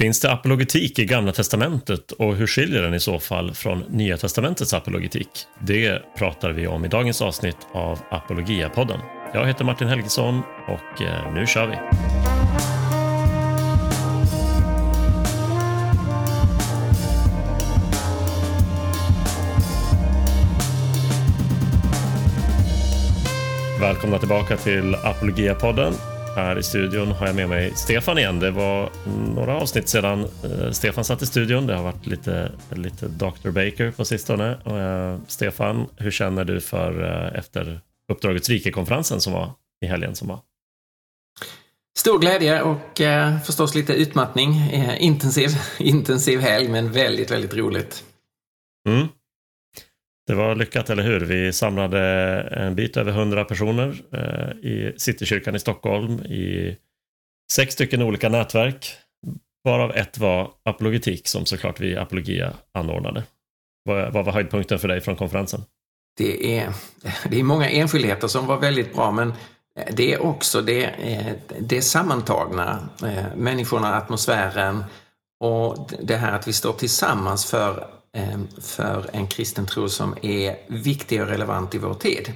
Finns det apologetik i Gamla Testamentet och hur skiljer den i så fall från Nya Testamentets apologetik? Det pratar vi om i dagens avsnitt av Apologia-podden. Jag heter Martin Helgesson och eh, nu kör vi! Välkomna tillbaka till Apologia-podden. Här i studion har jag med mig Stefan igen. Det var några avsnitt sedan eh, Stefan satt i studion. Det har varit lite, lite Dr. Baker på sistone. Eh, Stefan, hur känner du för eh, efter Uppdragets rike-konferensen som var i helgen som var? Stor glädje och eh, förstås lite utmattning. Eh, intensiv, intensiv helg men väldigt, väldigt roligt. Mm. Det var lyckat, eller hur? Vi samlade en bit över 100 personer eh, i Citykyrkan i Stockholm i sex stycken olika nätverk. Varav ett var apologetik som såklart vi Apologia anordnade. Vad, vad var höjdpunkten för dig från konferensen? Det är, det är många enskildheter som var väldigt bra men det är också det, eh, det sammantagna, eh, människorna, atmosfären och det här att vi står tillsammans för Ehm, för en kristen tro som är viktig och relevant i vår tid.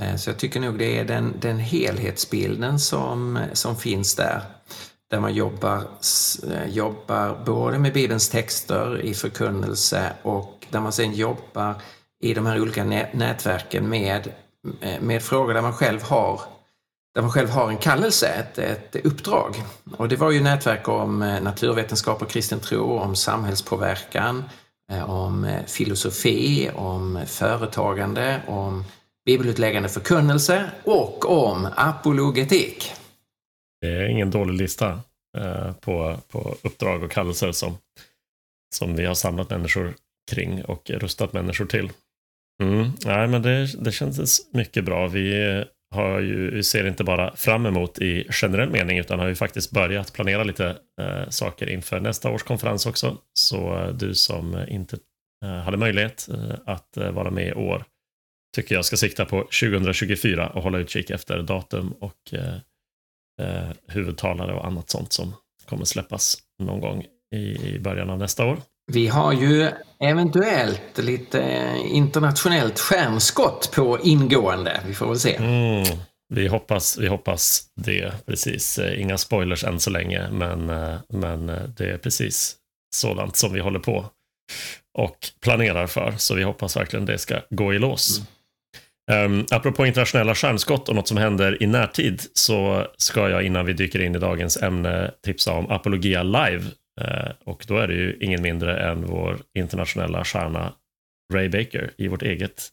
Eh, så jag tycker nog det är den, den helhetsbilden som, som finns där. Där man jobbar, eh, jobbar både med Bibelns texter i förkunnelse och där man sen jobbar i de här olika nätverken med, eh, med frågor där man själv har där man själv har en kallelse, ett, ett uppdrag. Och det var ju nätverk om naturvetenskap och kristen tro, om samhällspåverkan, Eh, Eh, om eh, filosofi, om företagande, om bibelutläggande förkunnelse och om apologetik. Det är ingen dålig lista eh, på, på uppdrag och kallelser som, som vi har samlat människor kring och rustat människor till. Mm. Nej, men det, det kändes mycket bra. Vi har ju, vi ser inte bara fram emot i generell mening utan har ju faktiskt börjat planera lite eh, saker inför nästa års konferens också. Så eh, du som inte eh, hade möjlighet eh, att eh, vara med i år tycker jag ska sikta på 2024 och hålla utkik efter datum och eh, eh, huvudtalare och annat sånt som kommer släppas någon gång i, i början av nästa år. Vi har ju eventuellt lite internationellt skärmskott på ingående. Vi får väl se. Mm, vi, hoppas, vi hoppas det, precis. Inga spoilers än så länge, men, men det är precis sådant som vi håller på och planerar för. Så vi hoppas verkligen det ska gå i lås. Mm. Um, apropå internationella stjärnskott och något som händer i närtid så ska jag innan vi dyker in i dagens ämne tipsa om Apologia Live Eh, Eh, och då är det ju ingen mindre än vår internationella stjärna Ray Baker i vårt eget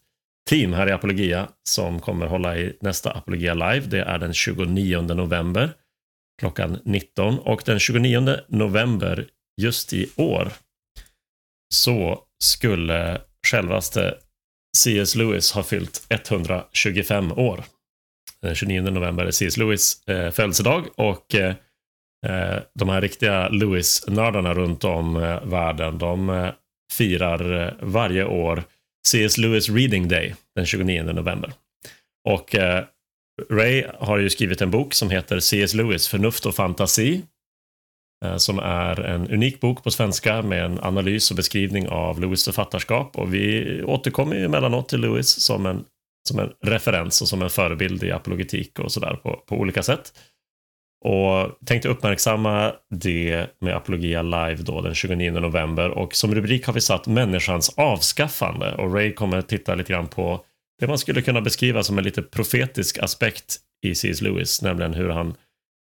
team här i Apologia som kommer hålla i nästa Apologia Live. Det är den 29 november klockan 19 och den 29 november just i år så skulle självaste C.S. Lewis ha fyllt 125 år. Den 29 november är C.S. Lewis eh, födelsedag och eh, Eh, de här riktiga Lewis-nördarna runt om eh, världen, de eh, firar varje år C.S. Lewis Reading Day den 29 november. Och Ray har ju skrivit en bok som heter C.S. Lewis Förnuft och fantasi. Som är en unik bok på svenska med en analys och beskrivning av Lewis författarskap. Och vi återkommer ju emellanåt till Lewis som en, som en referens och som en förebild i apologetik och sådär på, på olika sätt. Och tänkte uppmärksamma det med Apologia Live då den 29 november och som rubrik har vi satt människans avskaffande och Ray kommer titta lite grann på det man skulle kunna beskriva som en lite profetisk aspekt i C.S. Lewis, nämligen hur han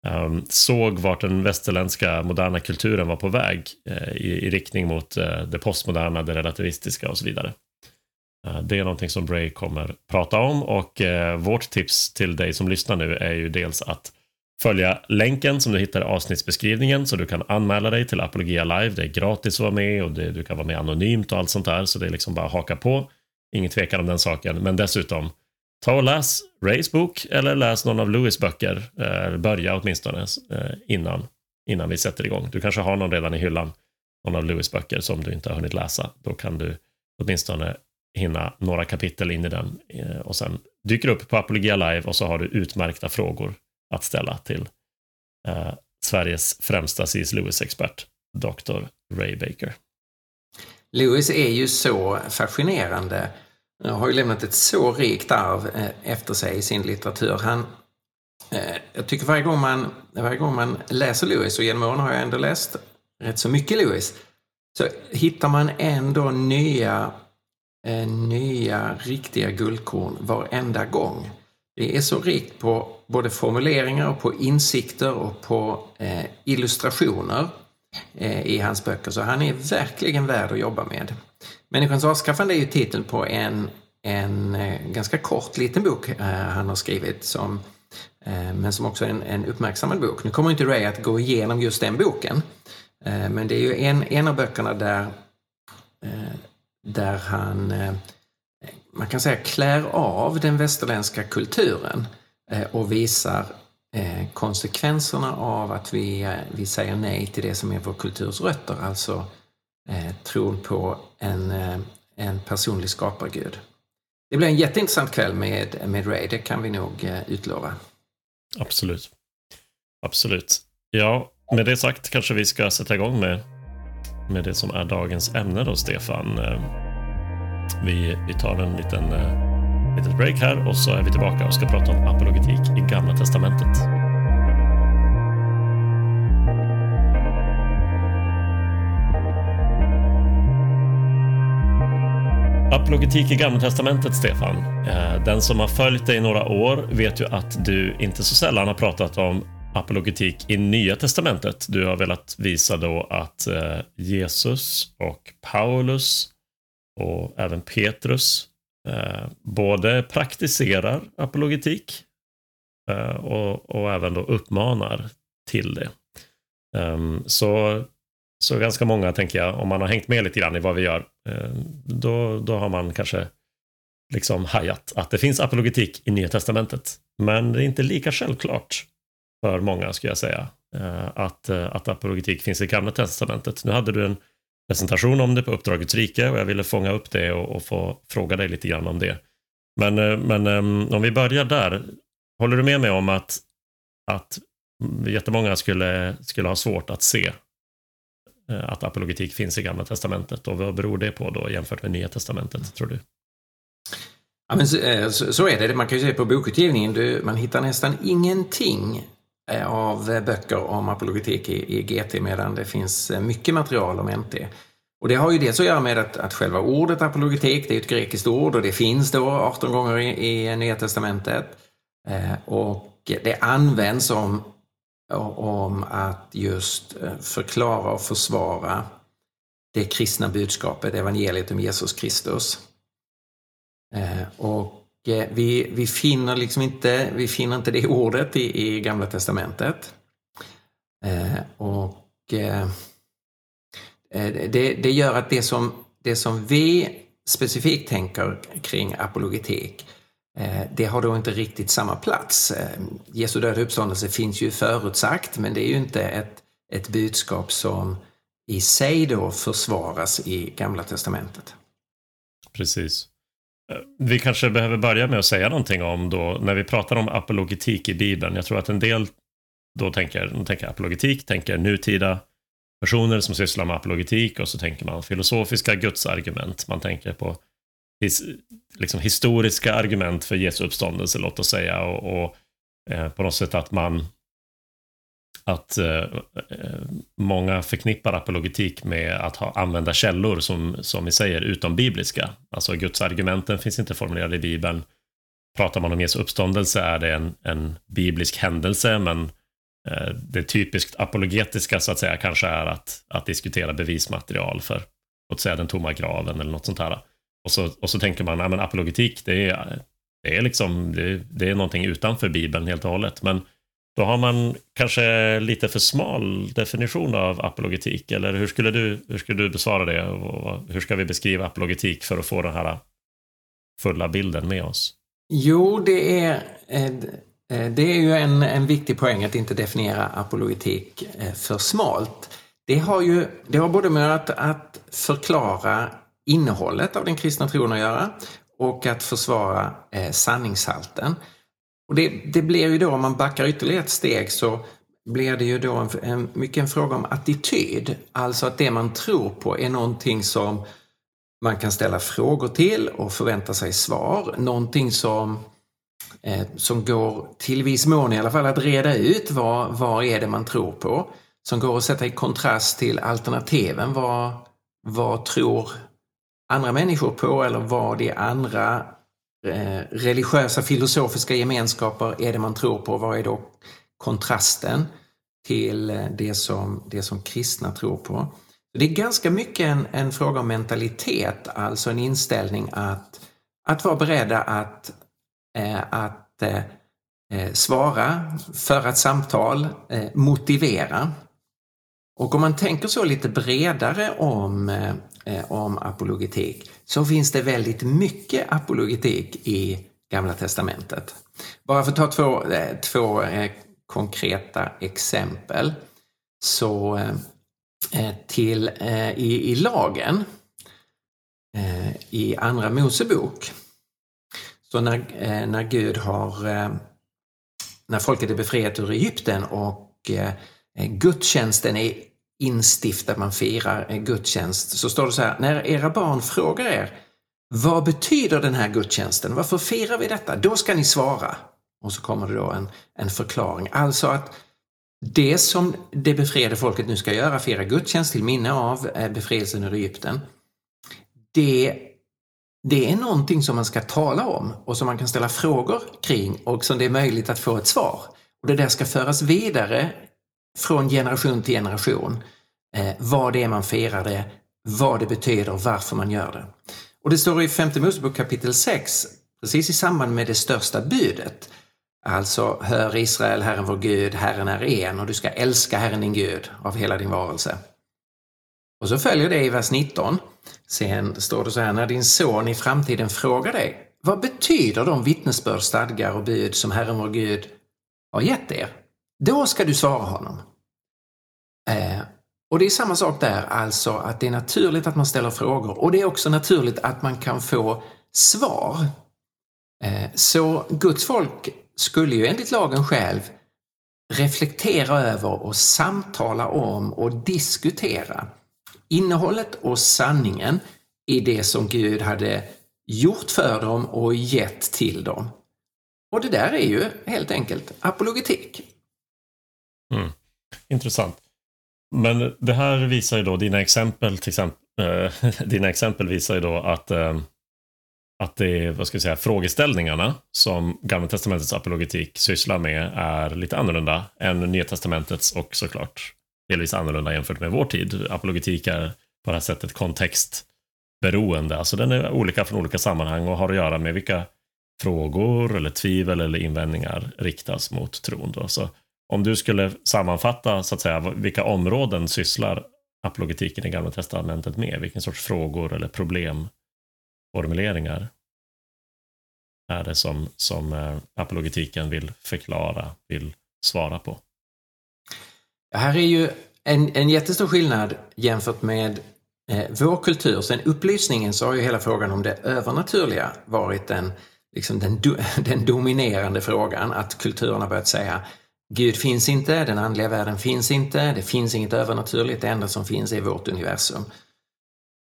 um, såg vart den västerländska moderna kulturen var på väg uh, i, i, riktning mot uh, det postmoderna, det relativistiska och så vidare. Uh, det är någonting som Ray kommer prata om och vårt tips till dig som lyssnar nu är ju dels att följa länken som du hittar i avsnittsbeskrivningen så du kan anmäla dig till Apologia Live. Det är gratis att vara med och det, du kan vara med anonymt och allt sånt där. Så det är liksom bara att haka på. Ingen tvekan om den saken. Men dessutom, ta och läs Rays bok eller läs någon av Lewis böcker. Eh, börja åtminstone eh, innan, innan vi sätter igång. Du kanske har någon redan i hyllan. Någon av Lewis böcker som du inte har hunnit läsa. Då kan du åtminstone hinna några kapitel in i den eh, och sen dyker upp på Apologia Live och så har du utmärkta frågor att ställa till eh, Sveriges främsta C.S. Lewis-expert Dr. Ray Baker. Lewis är ju så fascinerande. Han har ju lämnat ett så rikt arv eh, efter sig i sin litteratur. Han, eh, jag tycker varje gång, man, varje gång man läser Lewis, och genom åren har jag ändå läst rätt så mycket Lewis, så hittar man ändå nya, eh, nya riktiga guldkorn varenda gång. Det är så rikt på både formuleringar och på insikter och på eh, illustrationer eh, i hans böcker, så han är verkligen värd att jobba med. Människans avskaffande är ju titeln på en, en eh, ganska kort liten bok eh, han har skrivit, som, eh, men som också är en, en uppmärksammad bok. Nu kommer inte Ray att gå igenom just den boken, eh, men det är ju en, en av böckerna där, eh, där han eh, man kan säga klär av den västerländska kulturen eh, Eh, och visar eh, konsekvenserna av att vi, eh, vi säger nej till det som är vår kulturs rötter, alltså tron på en, en personlig skapargud. Det blir en jätteintressant kväll med, med Ray, det kan vi nog utlova. Absolut. Absolut. Ja, med det sagt kanske vi ska sätta igång med, med det som är dagens ämne då, Stefan. Vi, vi tar en liten litet break här och så är vi tillbaka och ska prata om apologetik i Gamla Testamentet. Apologetik i Gamla Testamentet, Stefan. Eh, den som har följt dig i några år vet ju att du inte så sällan har pratat om apologetik i Nya Testamentet. Du har velat visa då att eh, Jesus och Paulus och även Petrus Eh, både praktiserar apologetik eh, och, och, även då uppmanar till det. Ehm, så, så ganska många, tänker jag, om man har hängt med lite grann i vad vi gör, eh, då, då har man kanske liksom hajat att det finns apologetik i Nya Testamentet. Men det är inte lika självklart för många, skulle jag säga, att, att apologetik finns i Gamla Testamentet. Nu hade du en presentation om det på Uppdragets rike och jag ville fånga upp det och, och få fråga dig lite grann om det. Men, eh, men ehm, om vi börjar där. Håller du med mig om att, att jättemånga skulle, skulle ha svårt att se eh, att apologetik finns i Gamla Testamentet och vad beror det på då jämfört med Nya Testamentet, tror du? Ja, men så, eh, så, är det. Man kan ju se på bokutgivningen, du, man hittar nästan ingenting Eh, av böcker om apologetik i, i GT medan det finns eh, mycket material om NT. Och det har ju dels att göra med att, att själva ordet apologetik, det är ett grekiskt ord och det finns då 18 gånger i, i Nya Testamentet. Eh, och det används om, om att just förklara och försvara det kristna budskapet, evangeliet om Jesus Kristus. Och Eh, vi, vi, finner liksom inte, vi finner inte det ordet i, i Gamla Testamentet. Eh, och eh, eh, det, det, gör att det som, det som vi specifikt tänker kring apologetik, eh, det har då inte riktigt samma plats. Eh, Jesu död och uppståndelse finns ju förutsagt, men det är ju inte ett, ett budskap som i sig då försvaras i Gamla Testamentet. Precis. Eh, vi kanske behöver börja med att säga någonting om då, när vi pratar om apologetik i Bibeln. Jag tror att en del då tänker, de tänker apologetik, tänker nutida personer som sysslar med apologetik och så tänker man filosofiska gudsargument. Man tänker på his, liksom historiska argument för Jesu uppståndelse, låt oss säga, och, och eh, på något sätt att man att eh, eh, många förknippar apologetik med att ha, använda källor som, som vi säger utom bibliska. Alltså Guds argumenten finns inte formulerade i Bibeln. Pratar man om Jesu uppståndelse är det en, en biblisk händelse, men eh, det typiskt apologetiska så att säga kanske är att, att diskutera bevismaterial för, låt säga den tomma graven eller något sånt här. Och så, och så tänker man, ja men apologetik, det är, det är liksom, det, det är någonting utanför Bibeln helt och hållet. Men då har man kanske lite för smal definition av apologetik, eller hur skulle du, hur skulle du besvara det? Och hur ska vi beskriva apologetik för att få den här fulla bilden med oss? Jo, det är, eh, eh, det är ju en, en viktig poäng att inte definiera apologetik eh, för smalt. Det har ju det har både med att, att förklara innehållet av den kristna tron att göra och att försvara eh, sanningshalten. Och det, det blir ju då, om man backar ytterligare ett steg, så blir det ju då en, en, mycket en fråga om attityd. Alltså att det man tror på är någonting som man kan ställa frågor till och förvänta sig svar. Någonting som, eh, som går till viss mån i alla fall att reda ut vad, vad är det man tror på. Som går att sätta i kontrast till alternativen. Vad, vad tror andra människor på eller vad är andra Eh, religiösa filosofiska gemenskaper är det man tror på? Vad är då kontrasten till eh, det som, det som kristna tror på? Det är ganska mycket en, en fråga om mentalitet, alltså en inställning att, att vara beredda att, eh, att eh, eh svara, föra ett samtal, eh, motivera. Och om man tänker så lite bredare om, eh, eh, om apologetik så finns det väldigt mycket apologetik i Gamla Testamentet. Bara för att ta två, eh, två eh, konkreta exempel. Så eh, eh till, eh, i, i lagen eh, i Andra Mosebok så när, eh, när Gud har när folket är befriat ur Egypten och Eh, gudstjänsten är instiftad, man firar eh, gudstjänst, så står det så här, när era barn frågar er vad betyder den här gudstjänsten? Varför firar vi detta? Då ska ni svara. Och så kommer det då en, en förklaring. Alltså att det som det befriade folket nu ska göra, fira gudstjänst till minne av eh, befrielsen ur Egypten, det, det är någonting som man ska tala om och som man kan ställa frågor kring och som det är möjligt att få ett svar. Och Det där ska föras vidare från generation till generation. Eh, vad det är man firar det, vad det betyder och varför man gör det. Och det står i femte Mosebok kapitel 6, precis i samband med det största budet. Alltså, hör Israel, Herren vår Gud, Herren är en och du ska älska Herren din Gud av hela din varelse. Och så följer det i vers 19. Sen står det så här, när din son i framtiden frågar dig, vad betyder de vittnesbörd, stadgar och bud som Herren vår Gud har gett er? Då ska du svara honom. Eh, och det är samma sak där, alltså att det är naturligt att man ställer frågor och det är också naturligt att man kan få svar. Eh, så Guds folk skulle ju enligt lagen själv reflektera över och samtala om och diskutera innehållet och sanningen i det som Gud hade gjort för dem och gett till dem. Och det där är ju helt enkelt apologetik. Mm. Intressant. Men det här visar ju då, dina exempel till exempel, äh, dina exempel visar ju då att äh, att det är, vad ska jag säga, frågeställningarna som Gamla Testamentets apologetik sysslar med är lite annorlunda än Nya Testamentets och såklart delvis annorlunda jämfört med vår tid. Apologetik är på det här sättet kontextberoende, alltså den är olika från olika sammanhang och har att göra med vilka frågor eller tvivel eller invändningar riktas mot tron. Då. Så om du skulle sammanfatta så att säga vilka områden sysslar apologetiken i Gamla Testamentet med, vilken sorts frågor eller problemformuleringar är det som, som eh, apologetiken vill förklara, vill svara på? Här är ju en, en jättestor skillnad jämfört med eh, vår kultur. Sen upplysningen så har ju hela frågan om det övernaturliga varit den, liksom den, den dominerande frågan. Att kulturen har börjat säga Gud finns inte, den andliga världen finns inte, det finns inget övernaturligt, det enda som finns är vårt universum.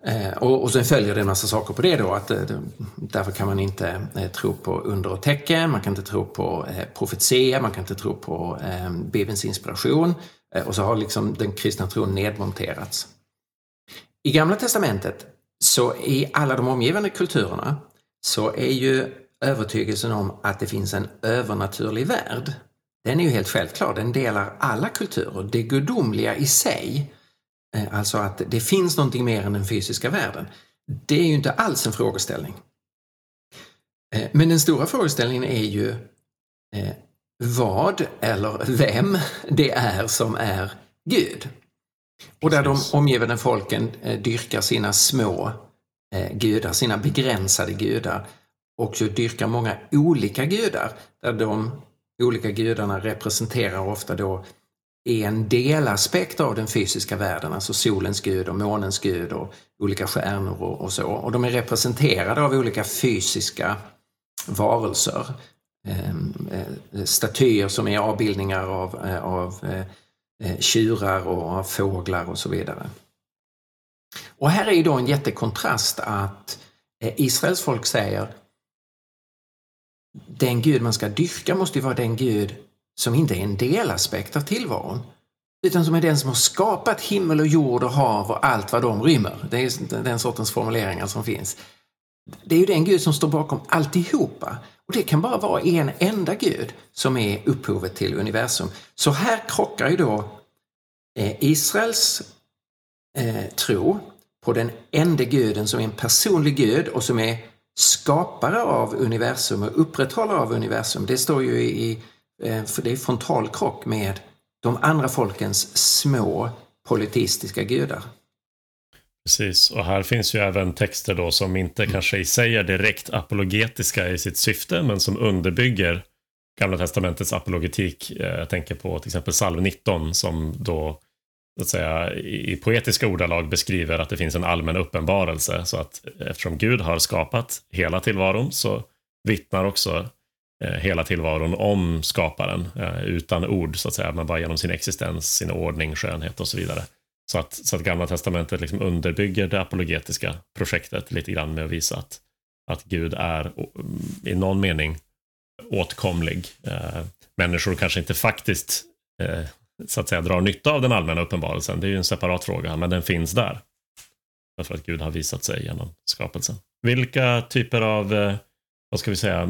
Eh, och, och sen följer det en massa saker på det då, att eh, därför kan man inte eh, tro på under och tecken, man kan inte tro på eh, profetia, man kan inte tro på eh, Bibelns inspiration eh, och så har liksom den kristna tron nedmonterats. I Gamla Testamentet, så i alla de omgivande kulturerna, så är ju övertygelsen om att det finns en övernaturlig värld, den är ju helt självklar, den delar alla kulturer. Det gudomliga i sig Eh, alltså att det finns någonting mer än den fysiska världen. Det är ju inte alls en frågeställning. Eh, men den stora frågeställningen är ju eh, vad eller vem det är som är Gud. Och där de omgivande folken dyrkar sina små gudar, sina begränsade gudar och så dyrkar många olika gudar där de olika gudarna representerar ofta då en delaspekt av den fysiska världen, alltså solens gud och månens gud och olika stjärnor och, och så. Och de är representerade av olika fysiska varelser. Ehm, eh, statyer som är avbildningar av, eh, av eh, tjurar och av fåglar och så vidare. Och här är ju då en jättekontrast att Israels folk säger den Gud man ska dyrka måste ju vara den Gud som inte är en delaspekt av tillvaron utan som är den som har skapat himmel och jord och hav och allt vad de rymmer. Det är den sortens formuleringar som finns. Det är ju den Gud som står bakom alltihopa. Och det kan bara vara en enda Gud som är upphovet till universum. Så här krockar ju då eh, Israels eh, tro på den enda guden som är en personlig gud och som är skapare av universum och upprätthållare av universum. Det står ju i, eh, för det är frontalkrock med de andra folkens små politistiska gudar. Precis, och här finns ju även texter då som inte kanske i sig är direkt apologetiska i sitt syfte, men som underbygger Gamla Testamentets apologetik. Eh, jag tänker på till exempel psalm 19 som då så att säga, i poetiska ordalag beskriver att det finns en allmän uppenbarelse. Så att eh, eftersom Gud har skapat hela tillvaron så vittnar också eh, hela tillvaron om skaparen eh, utan ord, så att säga, men bara genom sin existens, sin ordning, skönhet och så vidare. Så att, så att Gamla Testamentet liksom underbygger det apologetiska projektet lite grann med att visa att, att Gud är i någon mening åtkomlig. Människor kanske inte faktiskt så att säga drar nytta av den allmänna uppenbarelsen. Det är ju en separat fråga, men den finns där. Därför att Gud har visat sig genom skapelsen. Vilka typer av, eh, vad ska vi säga,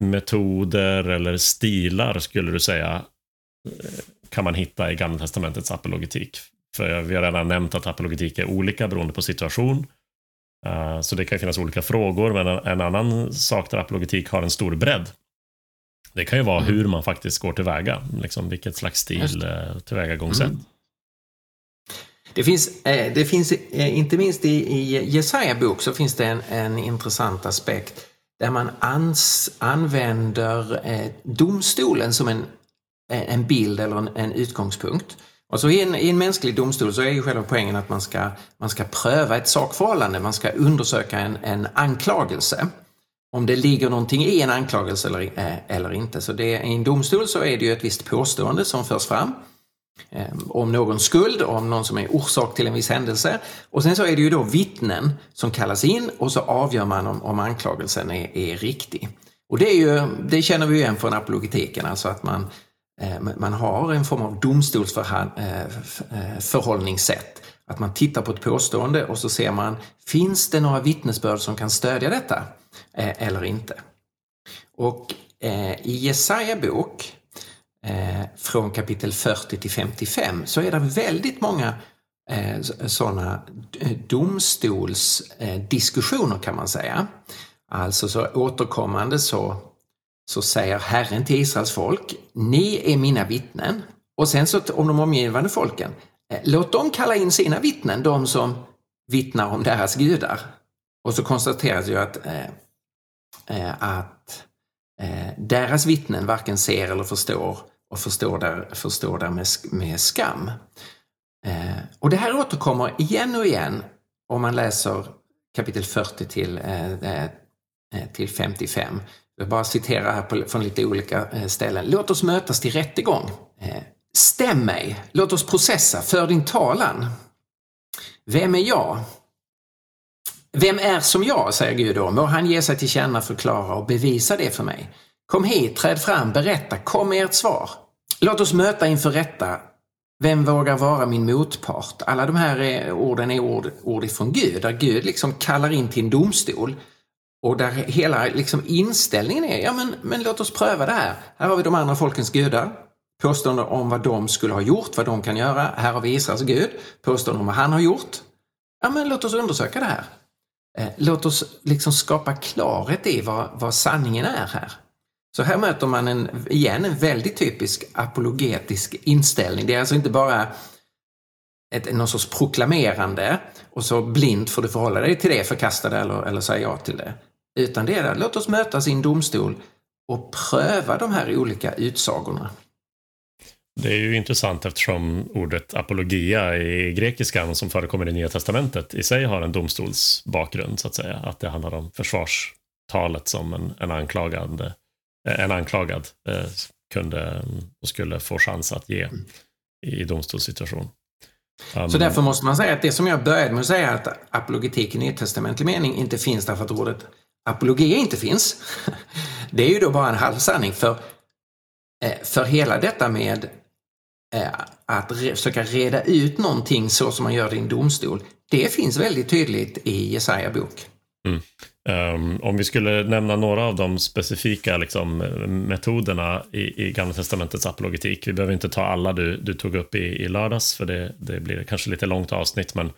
metoder eller stilar skulle du säga eh, kan man hitta i Gamla Testamentets apologetik? För vi har redan nämnt att apologetik är olika beroende på situation. Eh, så det kan finnas olika frågor, men en annan sak där apologetik har en stor bredd. Det kan ju vara mm. hur man faktiskt går tillväga, liksom vilket slags stil, eh, tillvägagångssätt. Mm. Det finns, eh, det finns inte minst i, i Jesaja bok så finns det en, en intressant aspekt där man ans, använder eh, domstolen som en, eh, en bild eller en, en utgångspunkt. Och så i en, i en mänsklig domstol så är ju själva poängen att man ska, man ska pröva ett sakförhållande, man ska undersöka en, en anklagelse. Om det ligger någonting i en anklagelse eller, eh, eller inte. Så det, i en domstol så är det ju ett visst påstående som förs fram. Eh, om någon skuld, om någon som är orsak till en viss händelse. Och sen så är det ju då vittnen som kallas in och så avgör man om, om anklagelsen är, är riktig. Och det, är ju, det känner vi ju igen från apologetiken, alltså att man, eh, man har en form av domstolsförhållningssätt. Eh, eh, att man tittar på ett påstående och så ser man, finns det några vittnesbörd som kan stödja detta eh, eller inte? Och eh, i Jesaja bok eh, från kapitel 40 till 55 så är det väldigt många eh, sådana eh, domstolsdiskussioner eh, kan man säga. Alltså så återkommande så, så säger Herren till Israels folk, ni är mina vittnen. Och sen så om de omgivande folken, Eh, låt dem kalla in sina vittnen, de som vittnar om deras gudar. Och så konstateras ju att, eh, eh, att eh, deras vittnen varken ser eller förstår och förstår där, förstår där med, med skam. Eh, och det här återkommer igen och igen om man läser kapitel 40 till, eh, eh till 55. Jag bara citerar här på, från lite olika ställen. Låt oss mötas till rättegång. Stäm mig, låt oss processa, för din talan. Vem är jag? Vem är som jag, säger Gud då. Må han ge sig till känna, förklara och bevisa det för mig. Kom hit, träd fram, berätta, kom med ert svar. Låt oss möta inför rätta. Vem vågar vara min motpart? Alla de här är, orden är ord, ord ifrån Gud, där Gud liksom kallar in till en domstol. Och där hela liksom inställningen är, ja men, men låt oss pröva det här. Här har vi de andra folkens gudar. Påståenden om vad de skulle ha gjort, vad de kan göra. Här har vi Israels Gud. Påståenden om vad han har gjort. Ja men låt oss undersöka det här. Eh, låt oss liksom skapa klarhet i vad, vad sanningen är här. Så här möter man en, igen en väldigt typisk apologetisk inställning. Det är alltså inte bara ett, någon sorts proklamerande och så blint får du förhålla dig till det, förkasta det eller, eller säga ja till det. Utan det är låt oss mötas i en domstol och pröva de här olika utsagorna. Det är ju intressant eftersom ordet apologia i grekiskan som förekommer i Nya Testamentet i sig har en domstolsbakgrund så att säga. Att det handlar om försvarstalet som en, en anklagande en anklagad kunde och skulle få chans att ge i domstolssituation. Um, så därför måste man säga att det som jag började med att säga att apologetik i nytestamentlig mening inte finns därför att ordet apologia inte finns. Det är ju då bara en halvsanning för, för hela detta med Eh, att försöka reda ut någonting så som man gör det i en domstol, det finns väldigt tydligt i Jesaja bok. Mm. Um, om vi skulle nämna några av de specifika liksom, metoderna i, i Gamla Testamentets apologetik. Vi behöver inte ta alla du, du tog upp i, i lördags, för det, det blir kanske lite långt avsnitt. Men,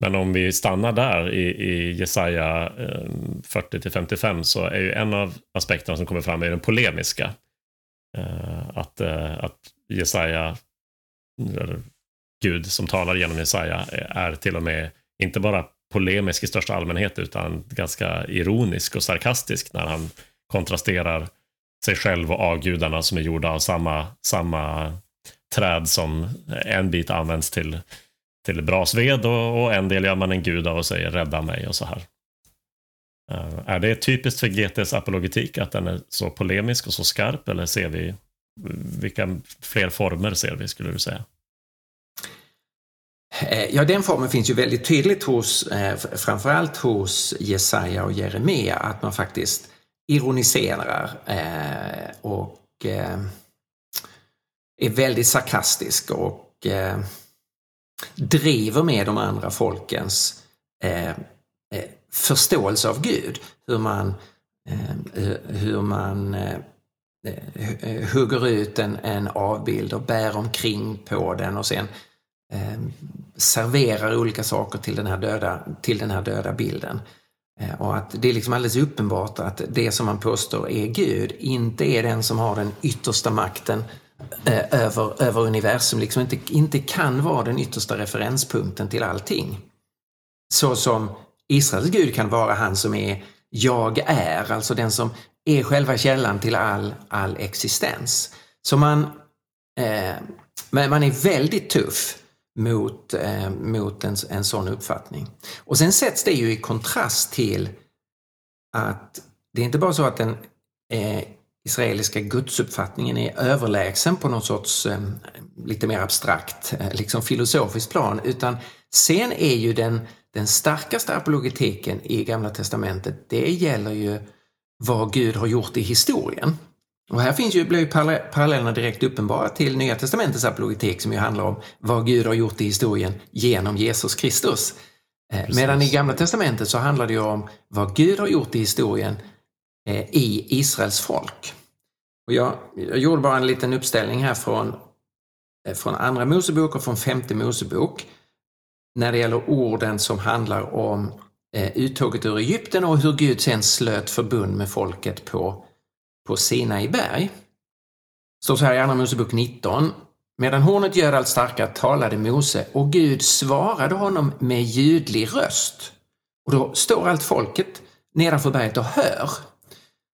men om vi stannar där i, i Jesaja eh, um, 40-55 så är ju en av aspekterna som kommer fram är den polemiska. Uh, att, uh, att Jesaja, Gud som talar genom Jesaja, är till och med inte bara polemisk i största allmänhet utan ganska ironisk och sarkastisk när han kontrasterar sig själv och avgudarna som är gjorda av samma, samma träd som en bit används till, till brasved och, och en del gör man en gud av och säger rädda mig och så här. Uh, är det typiskt för GTs apologetik att den är så polemisk och så skarp eller ser vi vilka fler former ser vi skulle du säga? Eh, ja, den formen finns ju väldigt tydligt hos, eh, framförallt hos Jesaja och Jeremia, att man faktiskt ironiserar eh, och är väldigt sarkastisk och driver med de andra folkens förståelse av Gud. Hur man, hur man Eh, hugger ut en, en avbild och bär omkring på den och sen eh, serverar olika saker till den här döda, till den här döda bilden. Eh, och att det är liksom alldeles uppenbart att det som man påstår är Gud inte är den som har den yttersta makten eh, över, över universum, liksom inte, inte kan vara den yttersta referenspunkten till allting. Så som Israels Gud kan vara han som är jag är, alltså den som är själva källan till all, all existens. Så man, eh, man är väldigt tuff mot, eh, mot en, en sån uppfattning. Och sen sätts det ju i kontrast till att det är inte bara så att den eh, israeliska gudsuppfattningen är överlägsen på något sorts eh, lite mer abstrakt, eh, liksom filosofiskt plan, utan sen är ju den, den starkaste apologetiken i Gamla Testamentet, det gäller ju vad Gud har gjort i historien. Och här finns ju, blir ju parallellerna direkt uppenbara till Nya Testamentets apologetik som ju handlar om vad Gud har gjort i historien genom Jesus Kristus. Eh, Precis. Medan i Gamla Testamentet så handlar det ju om vad Gud har gjort i historien eh, i Israels folk. Och jag, jag gjorde bara en liten uppställning här från, eh, från Andra Mosebok och från Femte Mosebok när det gäller orden som handlar om Eh, uttåget ur Egypten och hur Gud sen slöt förbund med folket på på Sinai berg. Står så här i Andra Mosebok 19. Medan hornet gör allt starkare talade Mose och Gud svarade honom med ljudlig röst. Och då står allt folket nedanför berget och hör.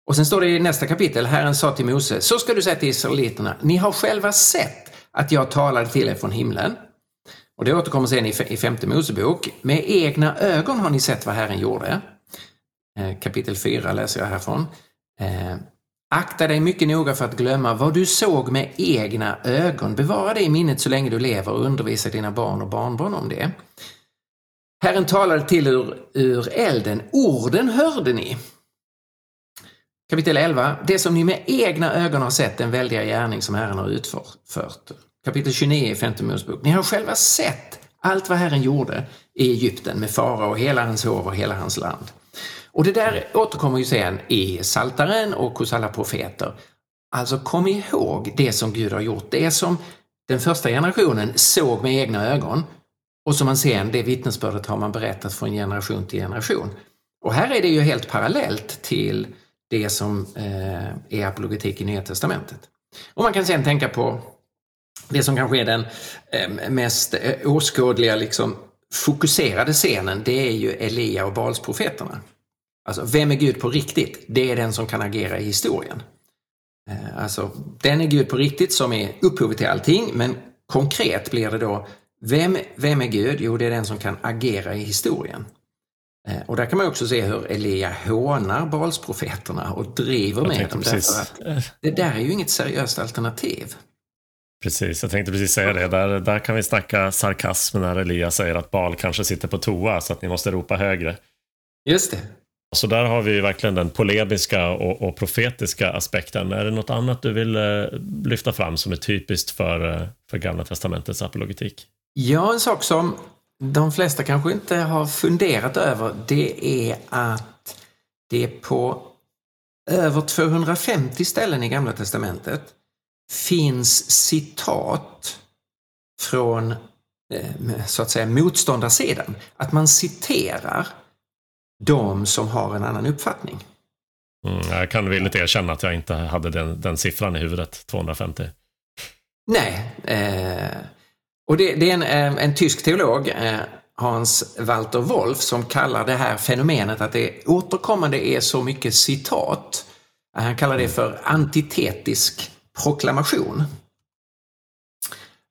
Och sen står det i nästa kapitel, Herren sa till Mose, så ska du säga till israeliterna, ni har själva sett att jag talade till er från himlen. Och det återkommer sen i femte Mosebok. Med egna ögon har ni sett vad Herren gjorde. Eh, kapitel 4 läser jag härifrån. Eh, akta dig mycket noga för att glömma vad du såg med egna ögon. Bevara det i minnet så länge du lever och undervisa dina barn och barnbarn om det. Herren talade till ur, ur elden. Orden hörde ni. Kapitel 11. Det som ni med egna ögon har sett, den väldiga gärning som Herren har utfört. Kapitel 29 i Femte Mosebok. Ni har själva sett allt vad Herren gjorde i Egypten med fara och hela hans hov och hela hans land. Och det där återkommer ju sen i Saltaren och hos alla profeter. Alltså kom ihåg det som Gud har gjort, det som den första generationen såg med egna ögon och som man sen, det vittnesbördet har man berättat från generation till generation. Och här är det ju helt parallellt till det som eh, är apologetik i Nya Testamentet. Och man kan sen tänka på det som kanske är den eh, mest eh, åskådliga, liksom, fokuserade scenen, det är ju Elia och Balsprofeterna. Alltså, vem är Gud på riktigt? Det är den som kan agera i historien. Eh, alltså, den är Gud på riktigt som är upphovet till allting, men konkret blir det då, vem, vem är Gud? Jo, det är den som kan agera i historien. Och där kan man också se hur Elia hånar Balsprofeterna och driver med dem. Därför att det där är ju inget seriöst alternativ. Precis, jag tänkte precis säga det. Där, där kan vi snacka sarkasm när Elias säger att Bal kanske sitter på toa så att ni måste ropa högre. Just det. Så där har vi verkligen den polemiska och, och profetiska aspekten. Är det något annat du vill eh, lyfta fram som är typiskt för, eh, för Gamla Testamentets apologetik? Ja, en sak som de flesta kanske inte har funderat över det är att det på över 250 ställen i Gamla Testamentet finns citat från eh, så att säga motståndarsidan. Att man citerar de som har en annan uppfattning. Mm, jag kan villigt erkänna att jag inte hade den, den siffran i huvudet, 250. Nej. Eh, och det, det är en, eh, en tysk teolog, eh, Hans Walter Wolf, som kallar det här fenomenet att det återkommande är så mycket citat. Han kallar det för antitetisk proklamation.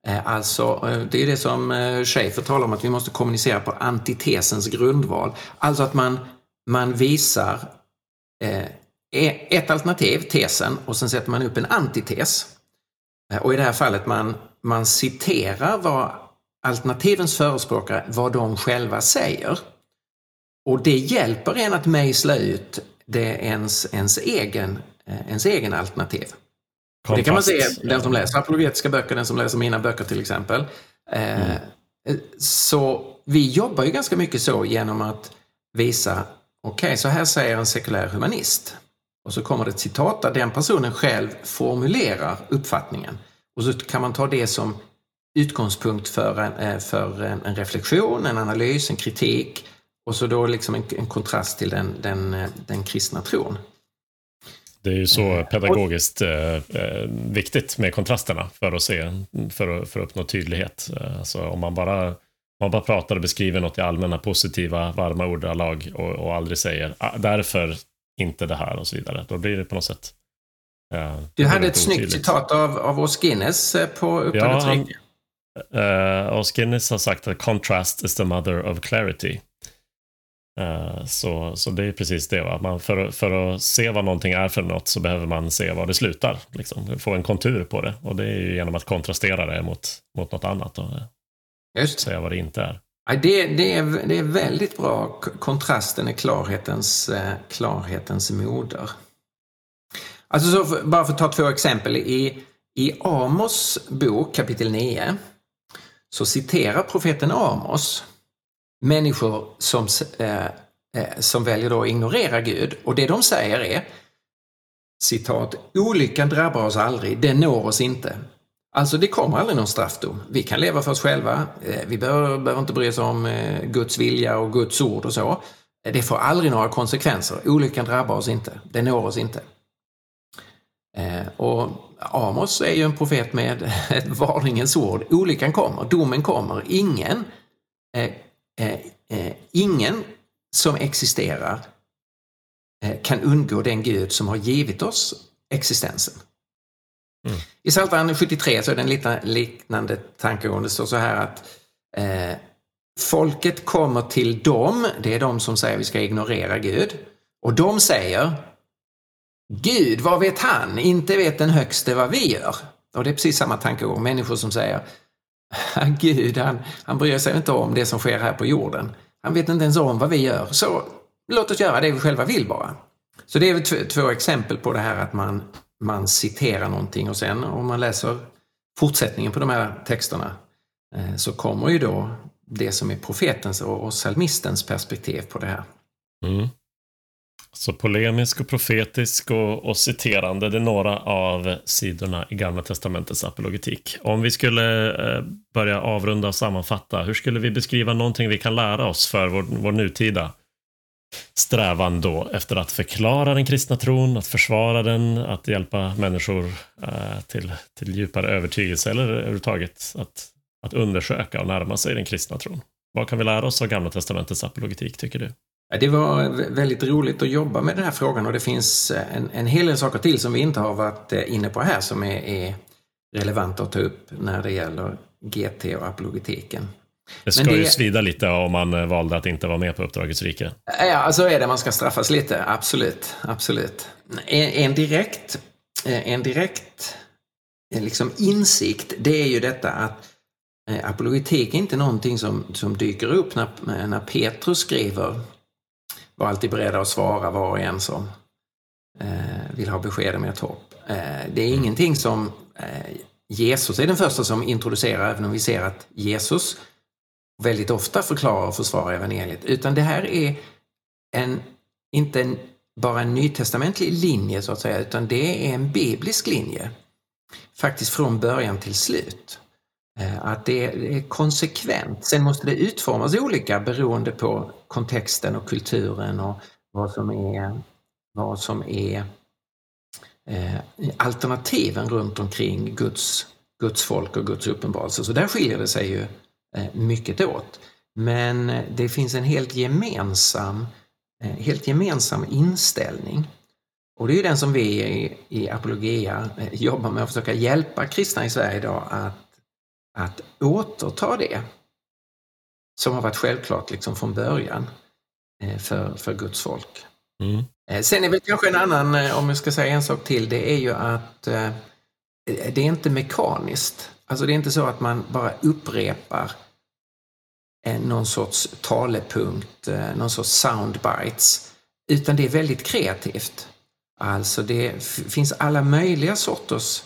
Eh, alltså, eh, det är det som eh, Schäfer talar om, att vi måste kommunicera på antitesens grundval. Alltså att man, man visar e-, ett alternativ, tesen, och sen sätter man upp en antites. Och i det här fallet man, man citerar vad alternativens förespråkare, vad de själva säger. Och det hjälper en att mejsla ut det ens, ens, egen, ens egen alternativ. Det kan man se, Kontrast. den som läser apologetiska böcker, den som läser mina böcker till exempel. Eh, Så vi jobbar ju ganska mycket så genom att visa, okej, så här säger en sekulär humanist. Och så kommer det ett citat där den personen själv formulerar uppfattningen. Och så kan man ta det som utgångspunkt för en, eh, för en, en reflektion, en analys, en kritik och så då liksom en, en kontrast till den, den, eh, den kristna tron. Det är ju så pedagogiskt eh, eh, viktigt med kontrasterna för att se, för att, för att uppnå tydlighet. Eh, Alltså om man bara, man bara pratar och beskriver något i allmänna positiva, varma ordalag och, och aldrig säger "Ah, därför inte det här och så vidare, då blir det på något sätt eh, Du hade ett snyggt citat av, av Os Guinness eh, på Ja, Uppdraget han- rike. Uh, och Skinnis har sagt att contrast is the mother of clarity. Eh, så, så det är precis det. Va? Man, för, för att se vad någonting är för något så behöver man se var det slutar. Liksom. Få en kontur på det. Och det är ju genom att kontrastera det mot, mot något annat och eh, Just säga vad det inte är. Ja, det, det, är, det är väldigt bra. Kontrasten är klarhetens, eh, klarhetens moder. Alltså så för, bara för att ta två exempel. I, I Amos bok kapitel 9 så citerar profeten Amos människor som, eh, eh, som väljer då att ignorera Gud. Och det de säger är citat, olyckan drabbar oss aldrig, den når oss inte. Alltså det kommer aldrig någon straffdom. Vi kan leva för oss själva. Eh, vi behöver, behöver inte bry oss om eh, Guds vilja och Guds ord och så. Eh, det får aldrig några konsekvenser. Olyckan drabbar oss inte. Den når oss inte. Och Amos är ju en profet med ett varningens ord. Olyckan kommer, domen kommer. Ingen, ingen som existerar eh, kan undgå den Gud som har givit oss existensen. Mm. I Psaltaren 73 så är det en lite liknande tankegång. Det står så här att eh, folket kommer till dem, det är de som säger vi ska ignorera Gud, och de säger Gud, vad vet han? Inte vet den högste vad vi gör. Och det är precis samma tankegång. Människor som säger Gud, han, han bryr sig inte om det som sker här på jorden. Han vet inte ens om vad vi gör. Så låt oss göra det vi själva vill bara. Så det är väl två, exempel på det här att man, man citerar någonting och sen om man läser fortsättningen på de här texterna eh, så kommer ju då det som är profetens och, och psalmistens perspektiv på det här. Mm. Så polemisk och profetisk och, och citerande, det är några av sidorna i Gamla Testamentets apologetik. Om vi skulle eh, börja avrunda och sammanfatta, hur skulle vi beskriva någonting vi kan lära oss för vår, vår nutida strävan då efter att förklara den kristna tron, att försvara den, att hjälpa människor eh, till, till djupare övertygelse eller överhuvudtaget att, att undersöka och närma sig den kristna tron. Vad kan vi lära oss av Gamla Testamentets apologetik, tycker du? Det var vä- väldigt roligt att jobba med den här frågan och det finns eh, en, en hel del saker till som vi inte har varit eh, inne på här som är, är relevanta att ta upp när det gäller GT och apologetiken. Det ska det... ju svida lite om man valde att inte vara med på Uppdragets rike. Ja, så är det. Man ska straffas lite. Absolut. Absolut. En, en direkt, en direkt liksom insikt, det är ju detta att apologetik är inte någonting som, som dyker upp när, när Petrus skriver var alltid beredda att svara var och en som eh, vill ha besked om ert hopp. Eh, det är mm. ingenting som eh, Jesus är den första som introducerar, även om vi ser att Jesus väldigt ofta förklarar och försvarar evangeliet, utan det här är en, inte en, bara en nytestamentlig linje så att säga, utan det är en biblisk linje. Faktiskt från början till slut. Eh, att det är konsekvent. Sen måste det utformas olika beroende på kontexten och kulturen och vad som är, vad som är eh, alternativen runt omkring Guds, Guds folk och Guds uppenbarelse. Så där skiljer det sig ju eh, mycket åt. Men eh, det finns en helt gemensam, eh, helt gemensam inställning. Och det är den som vi i, i Apologia jobbar med att försöka hjälpa kristna i Sverige idag att att återta det som har varit självklart liksom från början eh, för, för Guds folk. Mm. Eh, sen är väl kanske en annan, eh, om jag ska säga en sak till, det är ju att det är inte mekaniskt. Alltså det är inte så att man bara upprepar någon sorts talepunkt, någon sorts soundbites, utan det är väldigt kreativt. Alltså det finns alla möjliga sorters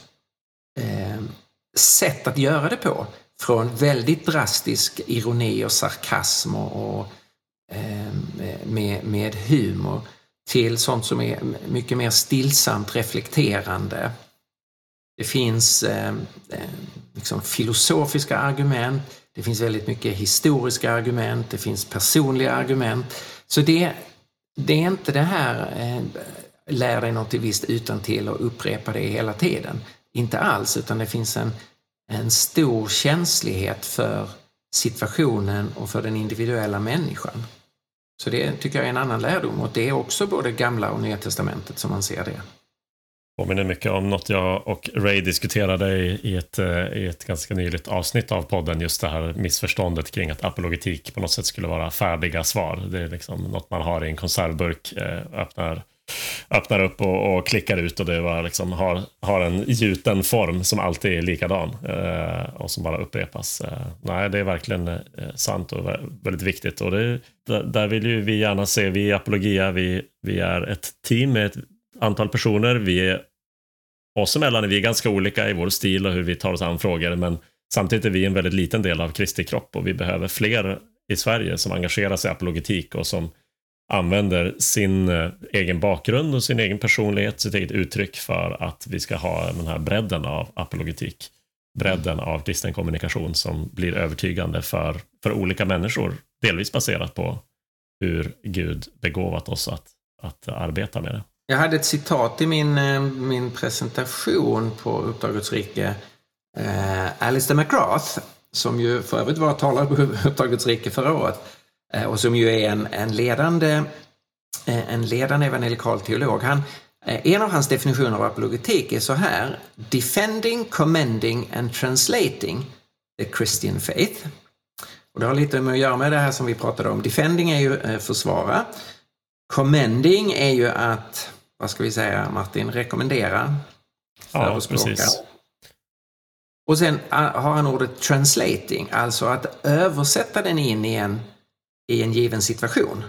sätt att göra det på. Från väldigt drastisk ironi och sarkasm och, och eh, med, med humor till sånt som är mycket mer stillsamt reflekterande. Det finns eh, liksom filosofiska argument, det finns väldigt mycket historiska argument, det finns personliga argument. Så det, det är inte det här eh, lär dig något visst utan till och upprepa det hela tiden. Inte alls, utan det finns en, en stor känslighet för situationen och för den individuella människan. Så det tycker jag är en annan lärdom och det är också både gamla och nya testamentet som man ser det. Påminner mycket om något jag och Ray diskuterade i ett, eh, i ett ganska nyligt avsnitt av podden, just det här missförståndet kring att apologetik på något sätt skulle vara färdiga svar. Det är liksom något man har i en konservburk, eh, öppnar öppnar upp och, och, klickar ut och det var liksom, har, har en gjuten form som alltid är likadan eh, och som bara upprepas. Eh, nej, det är verkligen eh, sant och väldigt viktigt. Och det, där vill ju vi gärna se, vi i Apologia, vi, vi är ett team med ett antal personer. Vi är oss emellan vi är ganska olika i vår stil och hur vi tar oss an frågor, men samtidigt är vi en väldigt liten del av Kristi kropp och vi behöver fler i Sverige som engagerar sig i apologetik och som använder sin eh, egen bakgrund och sin egen personlighet, sitt eget uttryck för att vi ska ha den här bredden av apologetik. Bredden av kristen kommunikation som blir övertygande för, för olika människor. Delvis baserat på hur Gud begåvat oss att, att arbeta med det. Jag hade ett citat i min, eh, min presentation på Uppdragets rike. Eh, Alistair McGrath, som ju för övrigt var talare på Uppdragets rike förra året, och som ju är en, en ledande, eh, en ledande evangelikal teolog. Han, eh, en av hans definitioner av apologetik är så här. Defending, commending and translating the Christian faith. Och det har lite med att göra med det här som vi pratade om. Defending är ju försvara. Commending är ju att, vad ska vi säga Martin, rekommendera. Ja, precis. Och sen har han ordet translating, alltså att översätta den in i en i en given situation.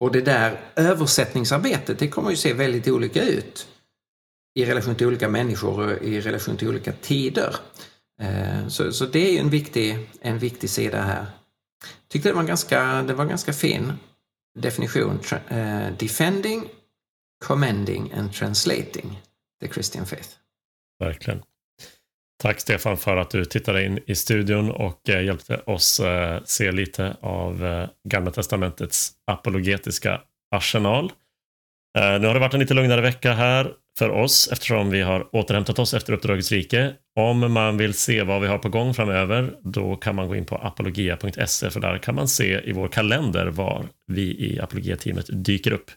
Och det där översättningsarbetet, det kommer ju se väldigt olika ut i relation till olika människor och i relation till olika tider. Eh, så, så det är en viktig, en viktig sida här. Tyckte det var ganska, det var ganska fin definition. Eh, defending, commending and translating the Christian faith. Verkligen. Tack Stefan för att du tittade in i studion och eh, hjälpte oss eh, se lite av eh, Gamla Testamentets apologetiska arsenal. Nu har det varit en lite lugnare vecka här för oss eftersom vi har återhämtat oss efter Uppdragets rike. Om man vill se vad vi har på gång framöver då kan man gå in på apologia.se för där kan man se i vår kalender var vi i apologiateamet dyker upp.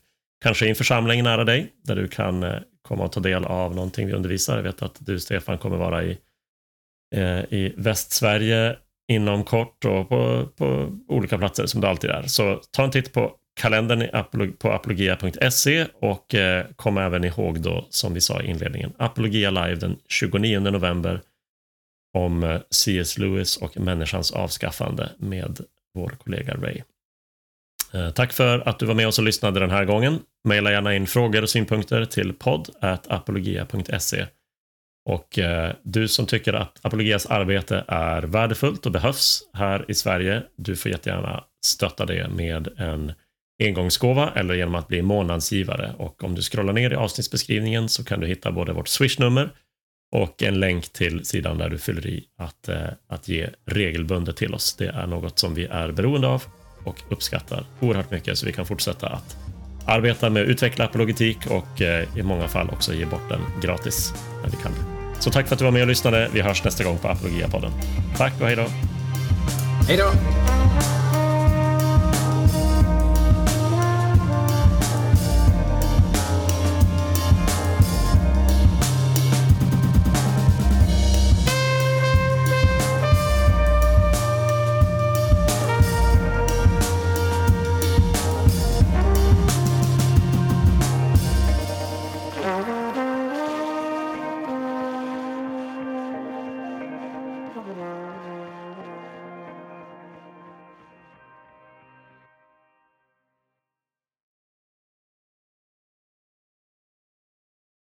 Kanske i en församling nära dig där du kan komma och ta del av någonting vi undervisar. Jag vet att du Stefan kommer vara i Eh, i Västsverige inom kort och på, på olika platser som det alltid är. Så ta en titt på kalendern på apologia.se och eh, kom även ihåg då, som vi sa i inledningen, Apologia Live den 29 november om eh, C.S. Lewis och människans avskaffande med vår kollega Ray. Tack för att du var med oss och lyssnade den här gången. Maila gärna in frågor och synpunkter till podd apologia.se och eh, du som tycker att Apologias arbete är värdefullt och behövs här i Sverige, du får jättegärna stötta det med en engångsgåva eller genom att bli månadsgivare. Och om du scrollar ner i avsnittsbeskrivningen så kan du hitta både vårt swishnummer och en länk till sidan där du fyller i att, eh, att ge regelbundet till oss. Det är något som vi är beroende av och uppskattar oerhört mycket så vi kan fortsätta att arbeta med att utveckla apologetik och eh, i många fall också ge bort den gratis när vi kan. Så tack för att du var med och lyssnade. Vi hörs nästa gång på Apologia-podden. Tack och hej då! Hej då!